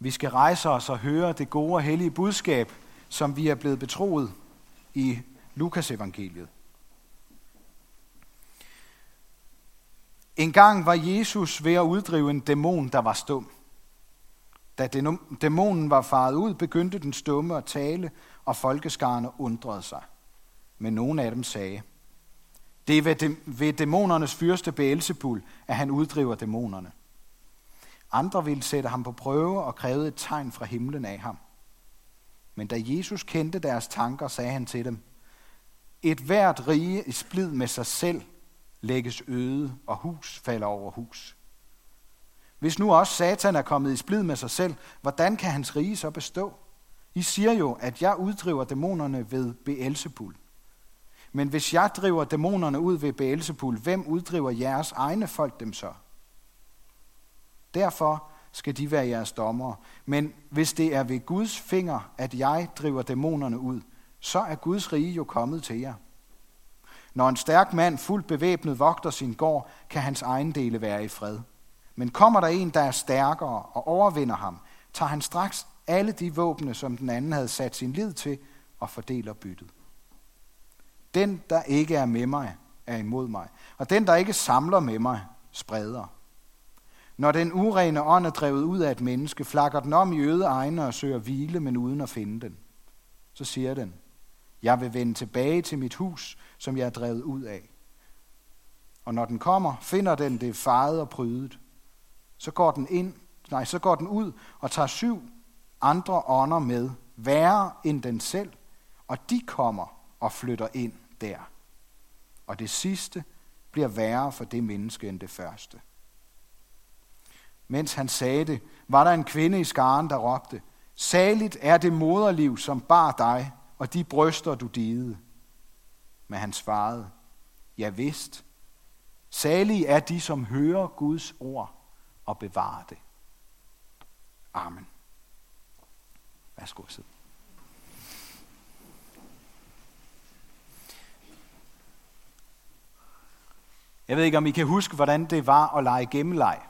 Vi skal rejse os og høre det gode og hellige budskab, som vi er blevet betroet i Lukas evangeliet. En gang var Jesus ved at uddrive en dæmon, der var stum. Da dæmonen var faret ud, begyndte den stumme at tale, og folkeskarne undrede sig. Men nogle af dem sagde, det er ved dæmonernes fyrste Beelzebul, at han uddriver dæmonerne. Andre ville sætte ham på prøve og krævede et tegn fra himlen af ham. Men da Jesus kendte deres tanker, sagde han til dem, et hvert rige i splid med sig selv lægges øde, og hus falder over hus. Hvis nu også Satan er kommet i splid med sig selv, hvordan kan hans rige så bestå? I siger jo, at jeg uddriver dæmonerne ved Beelzebul. Men hvis jeg driver dæmonerne ud ved Beelzebul, hvem uddriver jeres egne folk dem så? Derfor skal de være jeres dommere. Men hvis det er ved Guds finger, at jeg driver dæmonerne ud, så er Guds rige jo kommet til jer. Når en stærk mand fuldt bevæbnet vogter sin gård, kan hans ejendele være i fred. Men kommer der en, der er stærkere og overvinder ham, tager han straks alle de våbne, som den anden havde sat sin lid til, og fordeler byttet. Den, der ikke er med mig, er imod mig, og den, der ikke samler med mig, spreder. Når den urene ånd er drevet ud af et menneske, flakker den om i øde egne og søger hvile, men uden at finde den. Så siger den, jeg vil vende tilbage til mit hus, som jeg er drevet ud af. Og når den kommer, finder den det faret og prydet. Så går den ind, nej, så går den ud og tager syv andre ånder med, værre end den selv, og de kommer og flytter ind der. Og det sidste bliver værre for det menneske end det første. Mens han sagde det, var der en kvinde i skaren, der råbte, Saligt er det moderliv, som bar dig, og de bryster, du dide. Men han svarede, Ja vist, salige er de, som hører Guds ord og bevarer det. Amen. Værsgo at sidde. Jeg ved ikke, om I kan huske, hvordan det var at lege gemmeleg.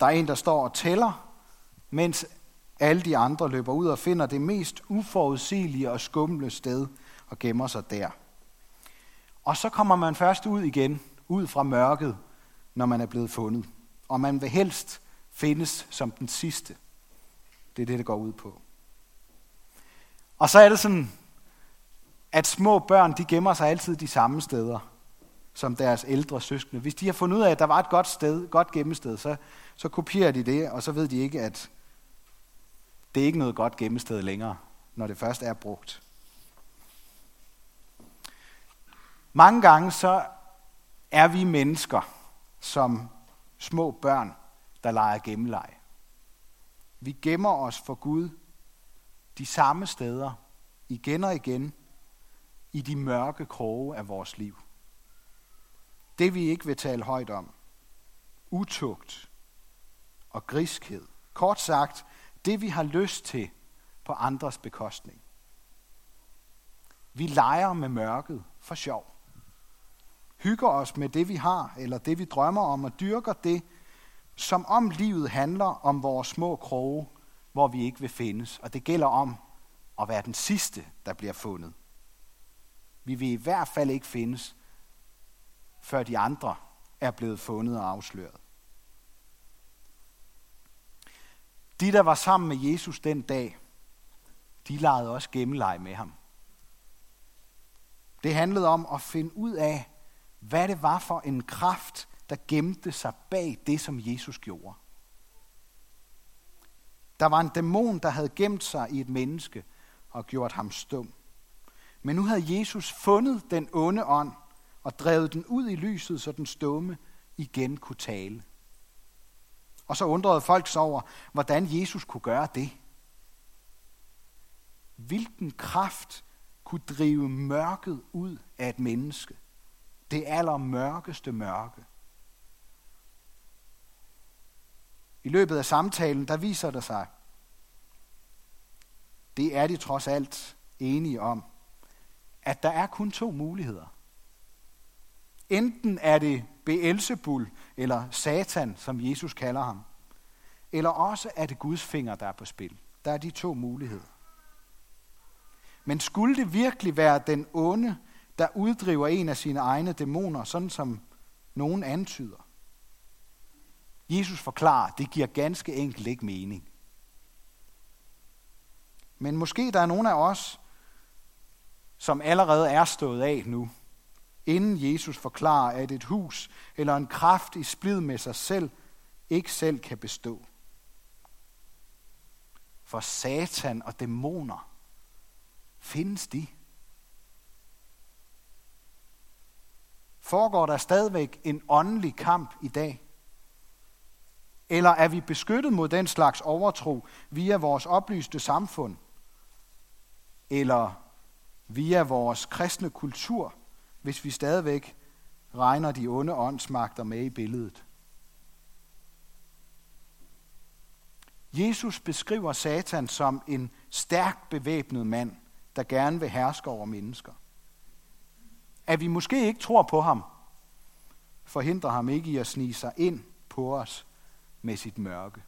Der er en, der står og tæller, mens alle de andre løber ud og finder det mest uforudsigelige og skumle sted og gemmer sig der. Og så kommer man først ud igen, ud fra mørket, når man er blevet fundet. Og man vil helst findes som den sidste. Det er det, det går ud på. Og så er det sådan, at små børn, de gemmer sig altid de samme steder som deres ældre søskende. Hvis de har fundet ud af, at der var et godt sted, godt gemmested, så, så kopierer de det, og så ved de ikke, at det er ikke noget godt gemmested længere, når det først er brugt. Mange gange så er vi mennesker som små børn, der leger gemmeleje. Vi gemmer os for Gud de samme steder igen og igen i de mørke kroge af vores liv. Det vi ikke vil tale højt om. Utugt og griskhed. Kort sagt, det vi har lyst til på andres bekostning. Vi leger med mørket for sjov. Hygger os med det vi har, eller det vi drømmer om, og dyrker det, som om livet handler om vores små kroge, hvor vi ikke vil findes. Og det gælder om at være den sidste, der bliver fundet. Vi vil i hvert fald ikke findes, før de andre er blevet fundet og afsløret. De, der var sammen med Jesus den dag, de legede også gemmeleg med ham. Det handlede om at finde ud af, hvad det var for en kraft, der gemte sig bag det, som Jesus gjorde. Der var en dæmon, der havde gemt sig i et menneske og gjort ham stum. Men nu havde Jesus fundet den onde ånd og drevet den ud i lyset, så den stumme igen kunne tale. Og så undrede folk sig over, hvordan Jesus kunne gøre det. Hvilken kraft kunne drive mørket ud af et menneske? Det allermørkeste mørke. I løbet af samtalen, der viser det sig, det er de trods alt enige om, at der er kun to muligheder. Enten er det Beelzebul, eller Satan, som Jesus kalder ham. eller også er det Guds finger, der er på spil. Der er de to muligheder. Men skulle det virkelig være den onde, der uddriver en af sine egne dæmoner, sådan som nogen antyder? Jesus forklarer, det giver ganske enkelt ikke mening. Men måske der er nogen af os, som allerede er stået af nu, inden Jesus forklarer, at et hus eller en kraft i splid med sig selv ikke selv kan bestå. For Satan og dæmoner, findes de? Foregår der stadigvæk en åndelig kamp i dag? Eller er vi beskyttet mod den slags overtro via vores oplyste samfund? Eller via vores kristne kultur, hvis vi stadigvæk regner de onde åndsmagter med i billedet? Jesus beskriver Satan som en stærkt bevæbnet mand, der gerne vil herske over mennesker. At vi måske ikke tror på ham, forhindrer ham ikke i at snige sig ind på os med sit mørke.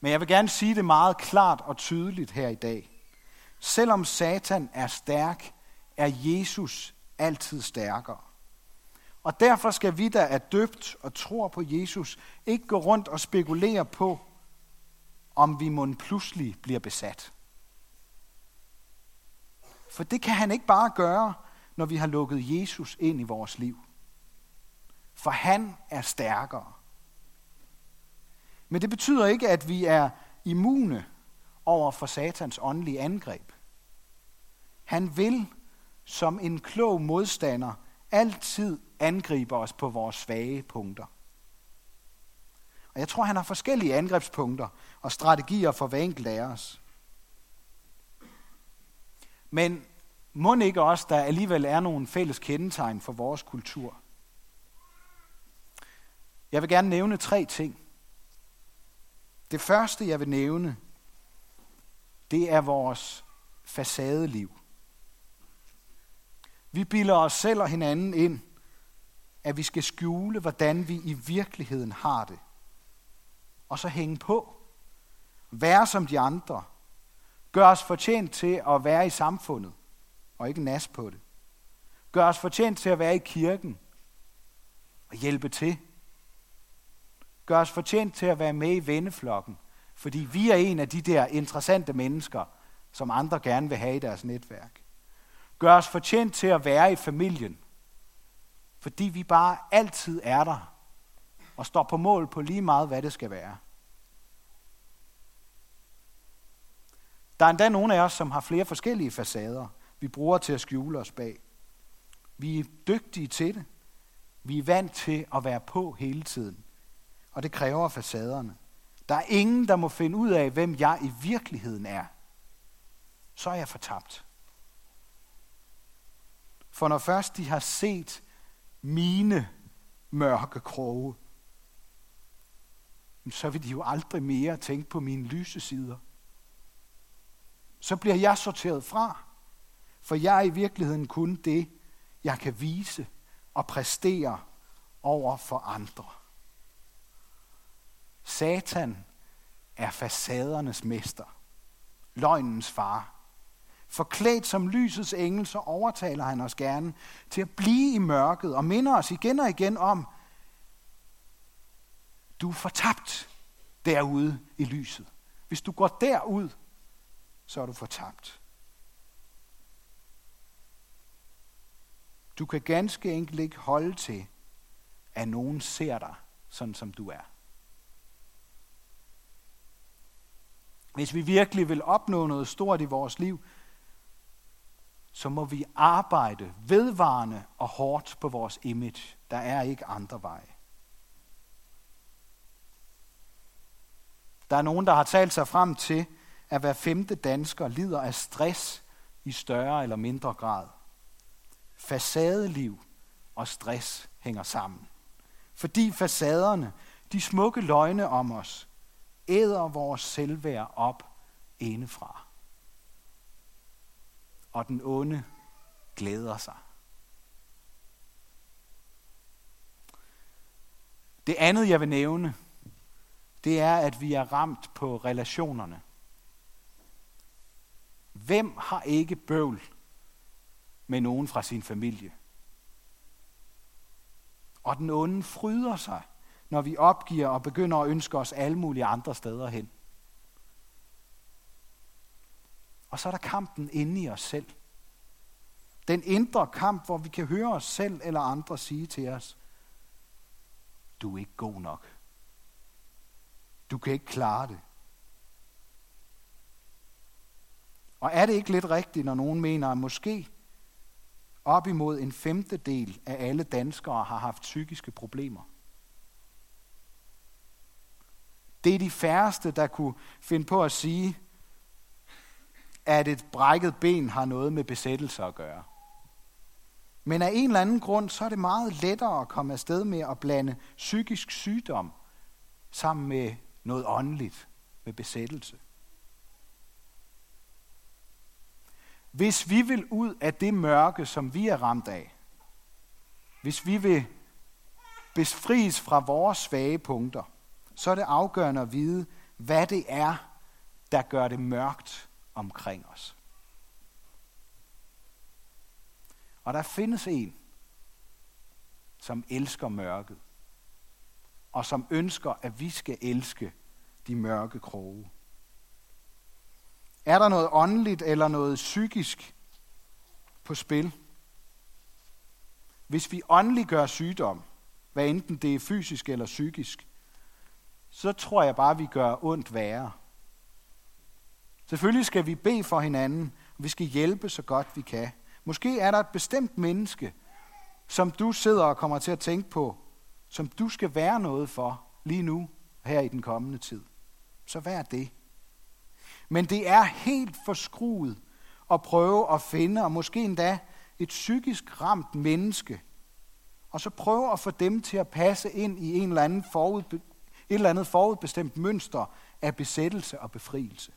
Men jeg vil gerne sige det meget klart og tydeligt her i dag. Selvom Satan er stærk, er Jesus altid stærkere. Og derfor skal vi, der er døbt og tror på Jesus, ikke gå rundt og spekulere på, om vi må pludselig bliver besat. For det kan han ikke bare gøre, når vi har lukket Jesus ind i vores liv. For han er stærkere. Men det betyder ikke, at vi er immune over for satans åndelige angreb. Han vil som en klog modstander altid angriber os på vores svage punkter. Og jeg tror, han har forskellige angrebspunkter og strategier for hver enkelt af os. Men må ikke også, der alligevel er nogle fælles kendetegn for vores kultur? Jeg vil gerne nævne tre ting. Det første, jeg vil nævne, det er vores facadeliv. Vi bilder os selv og hinanden ind, at vi skal skjule, hvordan vi i virkeligheden har det. Og så hænge på. Være som de andre. Gør os fortjent til at være i samfundet, og ikke nas på det. Gør os fortjent til at være i kirken, og hjælpe til. Gør os fortjent til at være med i venneflokken, fordi vi er en af de der interessante mennesker, som andre gerne vil have i deres netværk. Gør os fortjent til at være i familien, fordi vi bare altid er der og står på mål på lige meget, hvad det skal være. Der er endda nogle af os, som har flere forskellige facader, vi bruger til at skjule os bag. Vi er dygtige til det. Vi er vant til at være på hele tiden. Og det kræver facaderne. Der er ingen, der må finde ud af, hvem jeg i virkeligheden er. Så er jeg fortabt. For når først de har set mine mørke kroge, så vil de jo aldrig mere tænke på mine lyse sider. Så bliver jeg sorteret fra, for jeg er i virkeligheden kun det, jeg kan vise og præstere over for andre. Satan er facadernes mester, løgnens far. Forklædt som lysets engel, så overtaler han os gerne til at blive i mørket og minder os igen og igen om, du er fortabt derude i lyset. Hvis du går derud, så er du fortabt. Du kan ganske enkelt ikke holde til, at nogen ser dig, sådan som du er. Hvis vi virkelig vil opnå noget stort i vores liv, så må vi arbejde vedvarende og hårdt på vores image. Der er ikke andre veje. Der er nogen, der har talt sig frem til, at hver femte dansker lider af stress i større eller mindre grad. Facadeliv og stress hænger sammen. Fordi facaderne, de smukke løgne om os, æder vores selvværd op indefra og den onde glæder sig. Det andet, jeg vil nævne, det er, at vi er ramt på relationerne. Hvem har ikke bøvl med nogen fra sin familie? Og den onde fryder sig, når vi opgiver og begynder at ønske os alle mulige andre steder hen. Og så er der kampen inde i os selv. Den indre kamp, hvor vi kan høre os selv eller andre sige til os, du er ikke god nok. Du kan ikke klare det. Og er det ikke lidt rigtigt, når nogen mener, at måske op imod en femtedel af alle danskere har haft psykiske problemer? Det er de færreste, der kunne finde på at sige, at et brækket ben har noget med besættelse at gøre. Men af en eller anden grund, så er det meget lettere at komme afsted med at blande psykisk sygdom sammen med noget åndeligt, med besættelse. Hvis vi vil ud af det mørke, som vi er ramt af, hvis vi vil befries fra vores svage punkter, så er det afgørende at vide, hvad det er, der gør det mørkt omkring os. Og der findes en, som elsker mørket, og som ønsker, at vi skal elske de mørke kroge. Er der noget åndeligt eller noget psykisk på spil? Hvis vi åndeligt gør sygdom, hvad enten det er fysisk eller psykisk, så tror jeg bare, at vi gør ondt værre. Selvfølgelig skal vi bede for hinanden, og vi skal hjælpe så godt vi kan. Måske er der et bestemt menneske, som du sidder og kommer til at tænke på, som du skal være noget for lige nu, her i den kommende tid. Så vær det. Men det er helt forskruet at prøve at finde, og måske endda et psykisk ramt menneske, og så prøve at få dem til at passe ind i en eller anden forud, et eller andet forudbestemt mønster af besættelse og befrielse.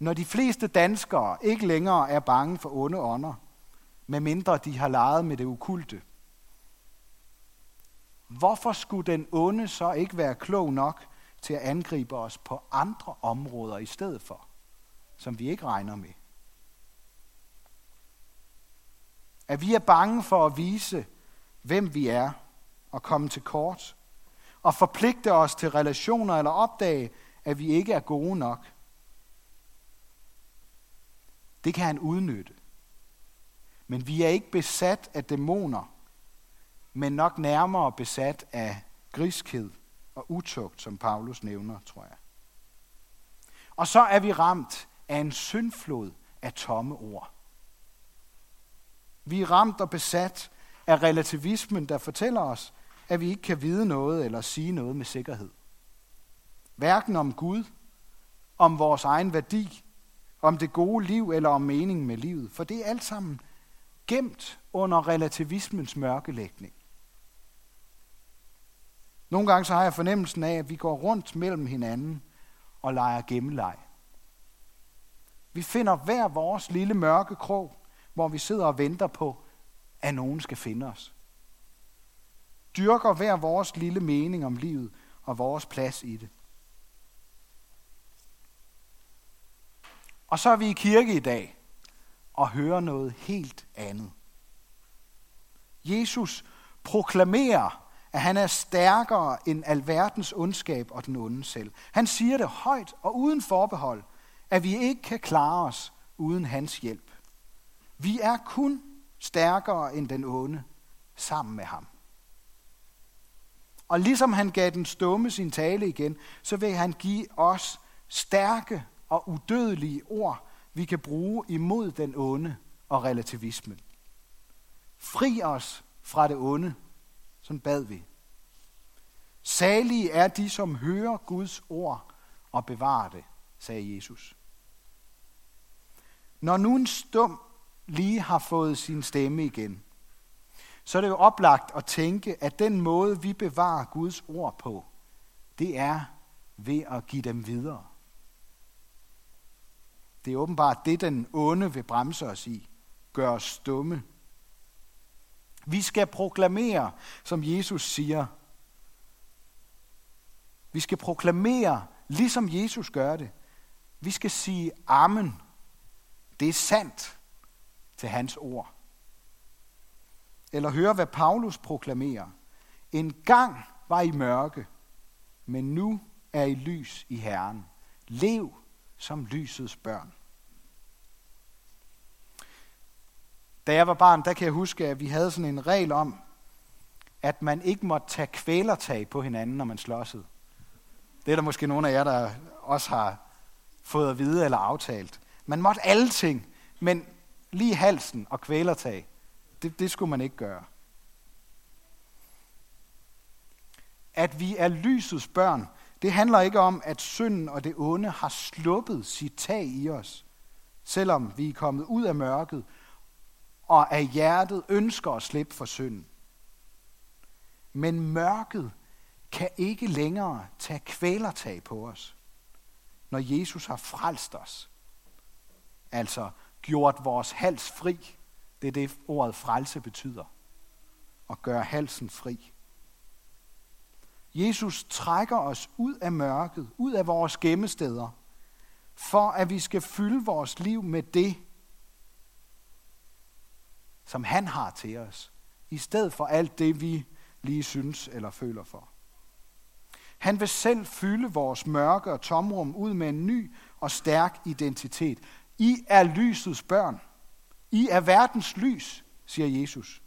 Når de fleste danskere ikke længere er bange for onde ånder, medmindre de har leget med det ukulte, hvorfor skulle den onde så ikke være klog nok til at angribe os på andre områder i stedet for, som vi ikke regner med? At vi er bange for at vise, hvem vi er, og komme til kort, og forpligte os til relationer eller opdage, at vi ikke er gode nok – det kan han udnytte. Men vi er ikke besat af dæmoner, men nok nærmere besat af griskhed og utugt, som Paulus nævner, tror jeg. Og så er vi ramt af en syndflod af tomme ord. Vi er ramt og besat af relativismen, der fortæller os, at vi ikke kan vide noget eller sige noget med sikkerhed. Hverken om Gud, om vores egen værdi om det gode liv eller om meningen med livet. For det er alt sammen gemt under relativismens mørkelægning. Nogle gange så har jeg fornemmelsen af, at vi går rundt mellem hinanden og leger gemmeleg. Vi finder hver vores lille mørke krog, hvor vi sidder og venter på, at nogen skal finde os. Dyrker hver vores lille mening om livet og vores plads i det. Og så er vi i kirke i dag og hører noget helt andet. Jesus proklamerer, at han er stærkere end alverdens ondskab og den onde selv. Han siger det højt og uden forbehold, at vi ikke kan klare os uden hans hjælp. Vi er kun stærkere end den onde sammen med ham. Og ligesom han gav den stumme sin tale igen, så vil han give os stærke og udødelige ord, vi kan bruge imod den onde og relativismen. Fri os fra det onde, som bad vi. Salige er de, som hører Guds ord og bevarer det, sagde Jesus. Når nu en stum lige har fået sin stemme igen, så er det jo oplagt at tænke, at den måde, vi bevarer Guds ord på, det er ved at give dem videre. Det er åbenbart det, den onde vil bremse os i. Gør os stumme. Vi skal proklamere, som Jesus siger. Vi skal proklamere, ligesom Jesus gør det. Vi skal sige amen. Det er sandt til hans ord. Eller høre, hvad Paulus proklamerer. En gang var I mørke, men nu er I lys i Herren. Lev som lysets børn. Da jeg var barn, der kan jeg huske, at vi havde sådan en regel om, at man ikke måtte tage kvælertag på hinanden, når man slåsede. Det er der måske nogle af jer, der også har fået at vide eller aftalt. Man måtte alle ting, men lige halsen og kvælertag, det, det skulle man ikke gøre. At vi er lysets børn, det handler ikke om, at synden og det onde har sluppet sit tag i os, selvom vi er kommet ud af mørket og af hjertet ønsker at slippe for synden. Men mørket kan ikke længere tage kvælertag på os, når Jesus har frelst os. Altså gjort vores hals fri. Det er det ordet frelse betyder. At gøre halsen fri. Jesus trækker os ud af mørket, ud af vores gemmesteder, for at vi skal fylde vores liv med det, som han har til os, i stedet for alt det, vi lige synes eller føler for. Han vil selv fylde vores mørke og tomrum ud med en ny og stærk identitet. I er lysets børn. I er verdens lys, siger Jesus.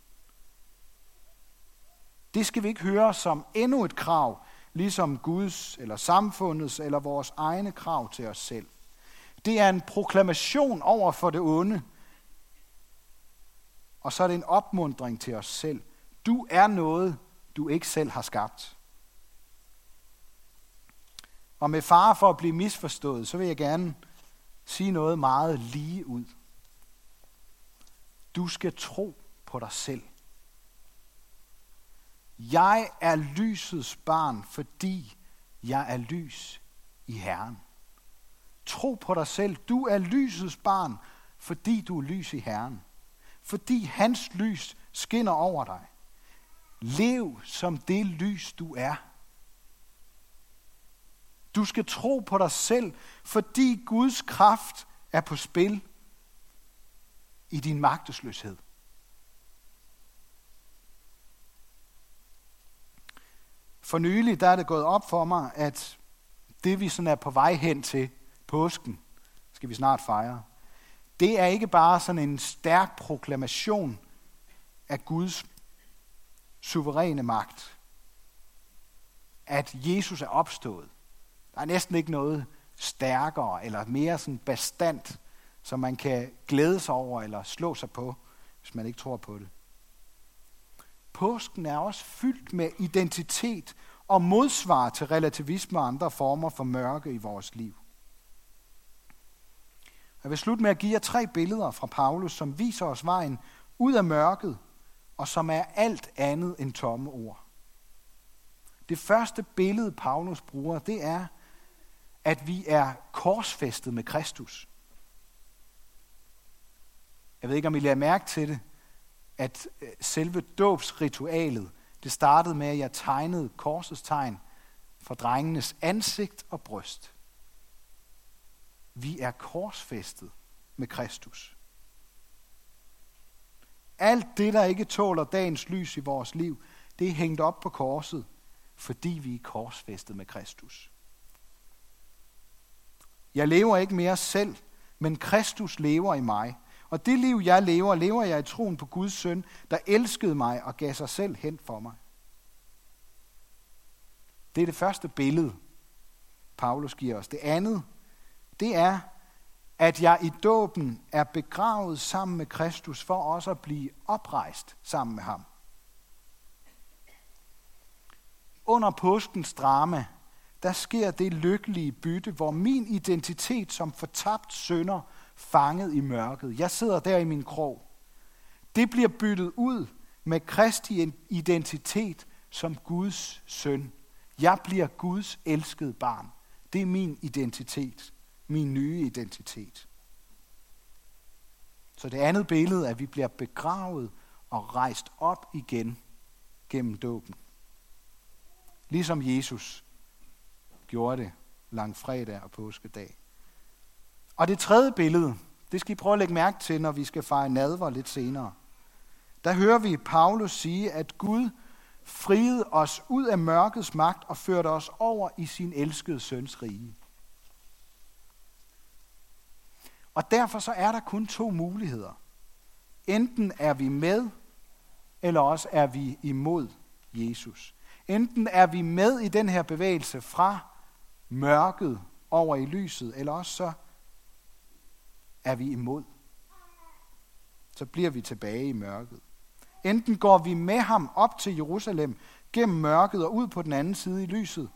Det skal vi ikke høre som endnu et krav, ligesom Guds eller samfundets eller vores egne krav til os selv. Det er en proklamation over for det onde, og så er det en opmundring til os selv. Du er noget, du ikke selv har skabt. Og med fare for at blive misforstået, så vil jeg gerne sige noget meget lige ud. Du skal tro på dig selv. Jeg er lysets barn, fordi jeg er lys i Herren. Tro på dig selv. Du er lysets barn, fordi du er lys i Herren. Fordi hans lys skinner over dig. Lev som det lys, du er. Du skal tro på dig selv, fordi Guds kraft er på spil i din magtesløshed. For nylig der er det gået op for mig, at det vi sådan er på vej hen til påsken, skal vi snart fejre, det er ikke bare sådan en stærk proklamation af Guds suveræne magt. At Jesus er opstået. Der er næsten ikke noget stærkere eller mere sådan bestandt, som man kan glæde sig over eller slå sig på, hvis man ikke tror på det. Påsken er også fyldt med identitet og modsvar til relativisme og andre former for mørke i vores liv. Jeg vil slutte med at give jer tre billeder fra Paulus, som viser os vejen ud af mørket, og som er alt andet end tomme ord. Det første billede, Paulus bruger, det er, at vi er korsfæstet med Kristus. Jeg ved ikke, om I lader mærke til det, at øh, selve dåbsritualet, det startede med, at jeg tegnede korsets tegn for drengenes ansigt og bryst. Vi er korsfæstet med Kristus. Alt det, der ikke tåler dagens lys i vores liv, det er hængt op på korset, fordi vi er korsfæstet med Kristus. Jeg lever ikke mere selv, men Kristus lever i mig. Og det liv, jeg lever, lever jeg i troen på Guds søn, der elskede mig og gav sig selv hen for mig. Det er det første billede, Paulus giver os. Det andet, det er, at jeg i dåben er begravet sammen med Kristus for også at blive oprejst sammen med ham. Under påskens drama, der sker det lykkelige bytte, hvor min identitet som fortabt sønder fanget i mørket. Jeg sidder der i min krog. Det bliver byttet ud med Kristi identitet som Guds søn. Jeg bliver Guds elskede barn. Det er min identitet. Min nye identitet. Så det andet billede er, at vi bliver begravet og rejst op igen gennem dåben. Ligesom Jesus gjorde det langfredag og påskedag. Og det tredje billede, det skal I prøve at lægge mærke til, når vi skal fejre nadver lidt senere. Der hører vi Paulus sige, at Gud friede os ud af mørkets magt og førte os over i sin elskede søns rige. Og derfor så er der kun to muligheder. Enten er vi med, eller også er vi imod Jesus. Enten er vi med i den her bevægelse fra mørket over i lyset, eller også så er vi imod. Så bliver vi tilbage i mørket. Enten går vi med ham op til Jerusalem gennem mørket og ud på den anden side i lyset,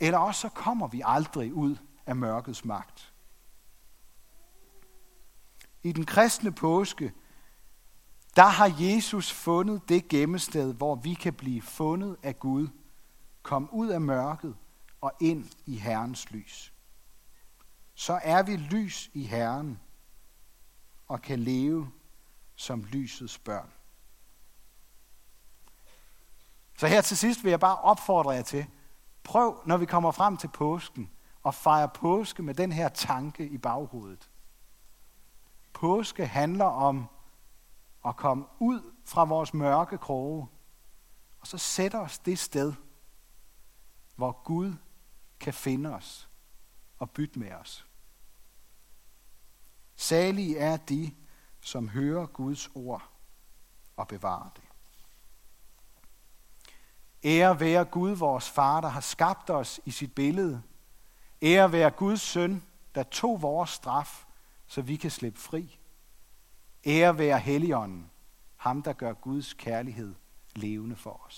eller også så kommer vi aldrig ud af mørkets magt. I den kristne påske, der har Jesus fundet det gemmested, hvor vi kan blive fundet af Gud, kom ud af mørket og ind i Herrens lys. Så er vi lys i Herren og kan leve som lysets børn. Så her til sidst vil jeg bare opfordre jer til, prøv, når vi kommer frem til påsken, at fejre påske med den her tanke i baghovedet. Påske handler om at komme ud fra vores mørke kroge, og så sætte os det sted, hvor Gud kan finde os og bytte med os. Salige er de, som hører Guds ord og bevarer det. Ære være Gud, vores far, der har skabt os i sit billede. Ære være Guds søn, der tog vores straf, så vi kan slippe fri. Ære være Helligånden, ham der gør Guds kærlighed levende for os.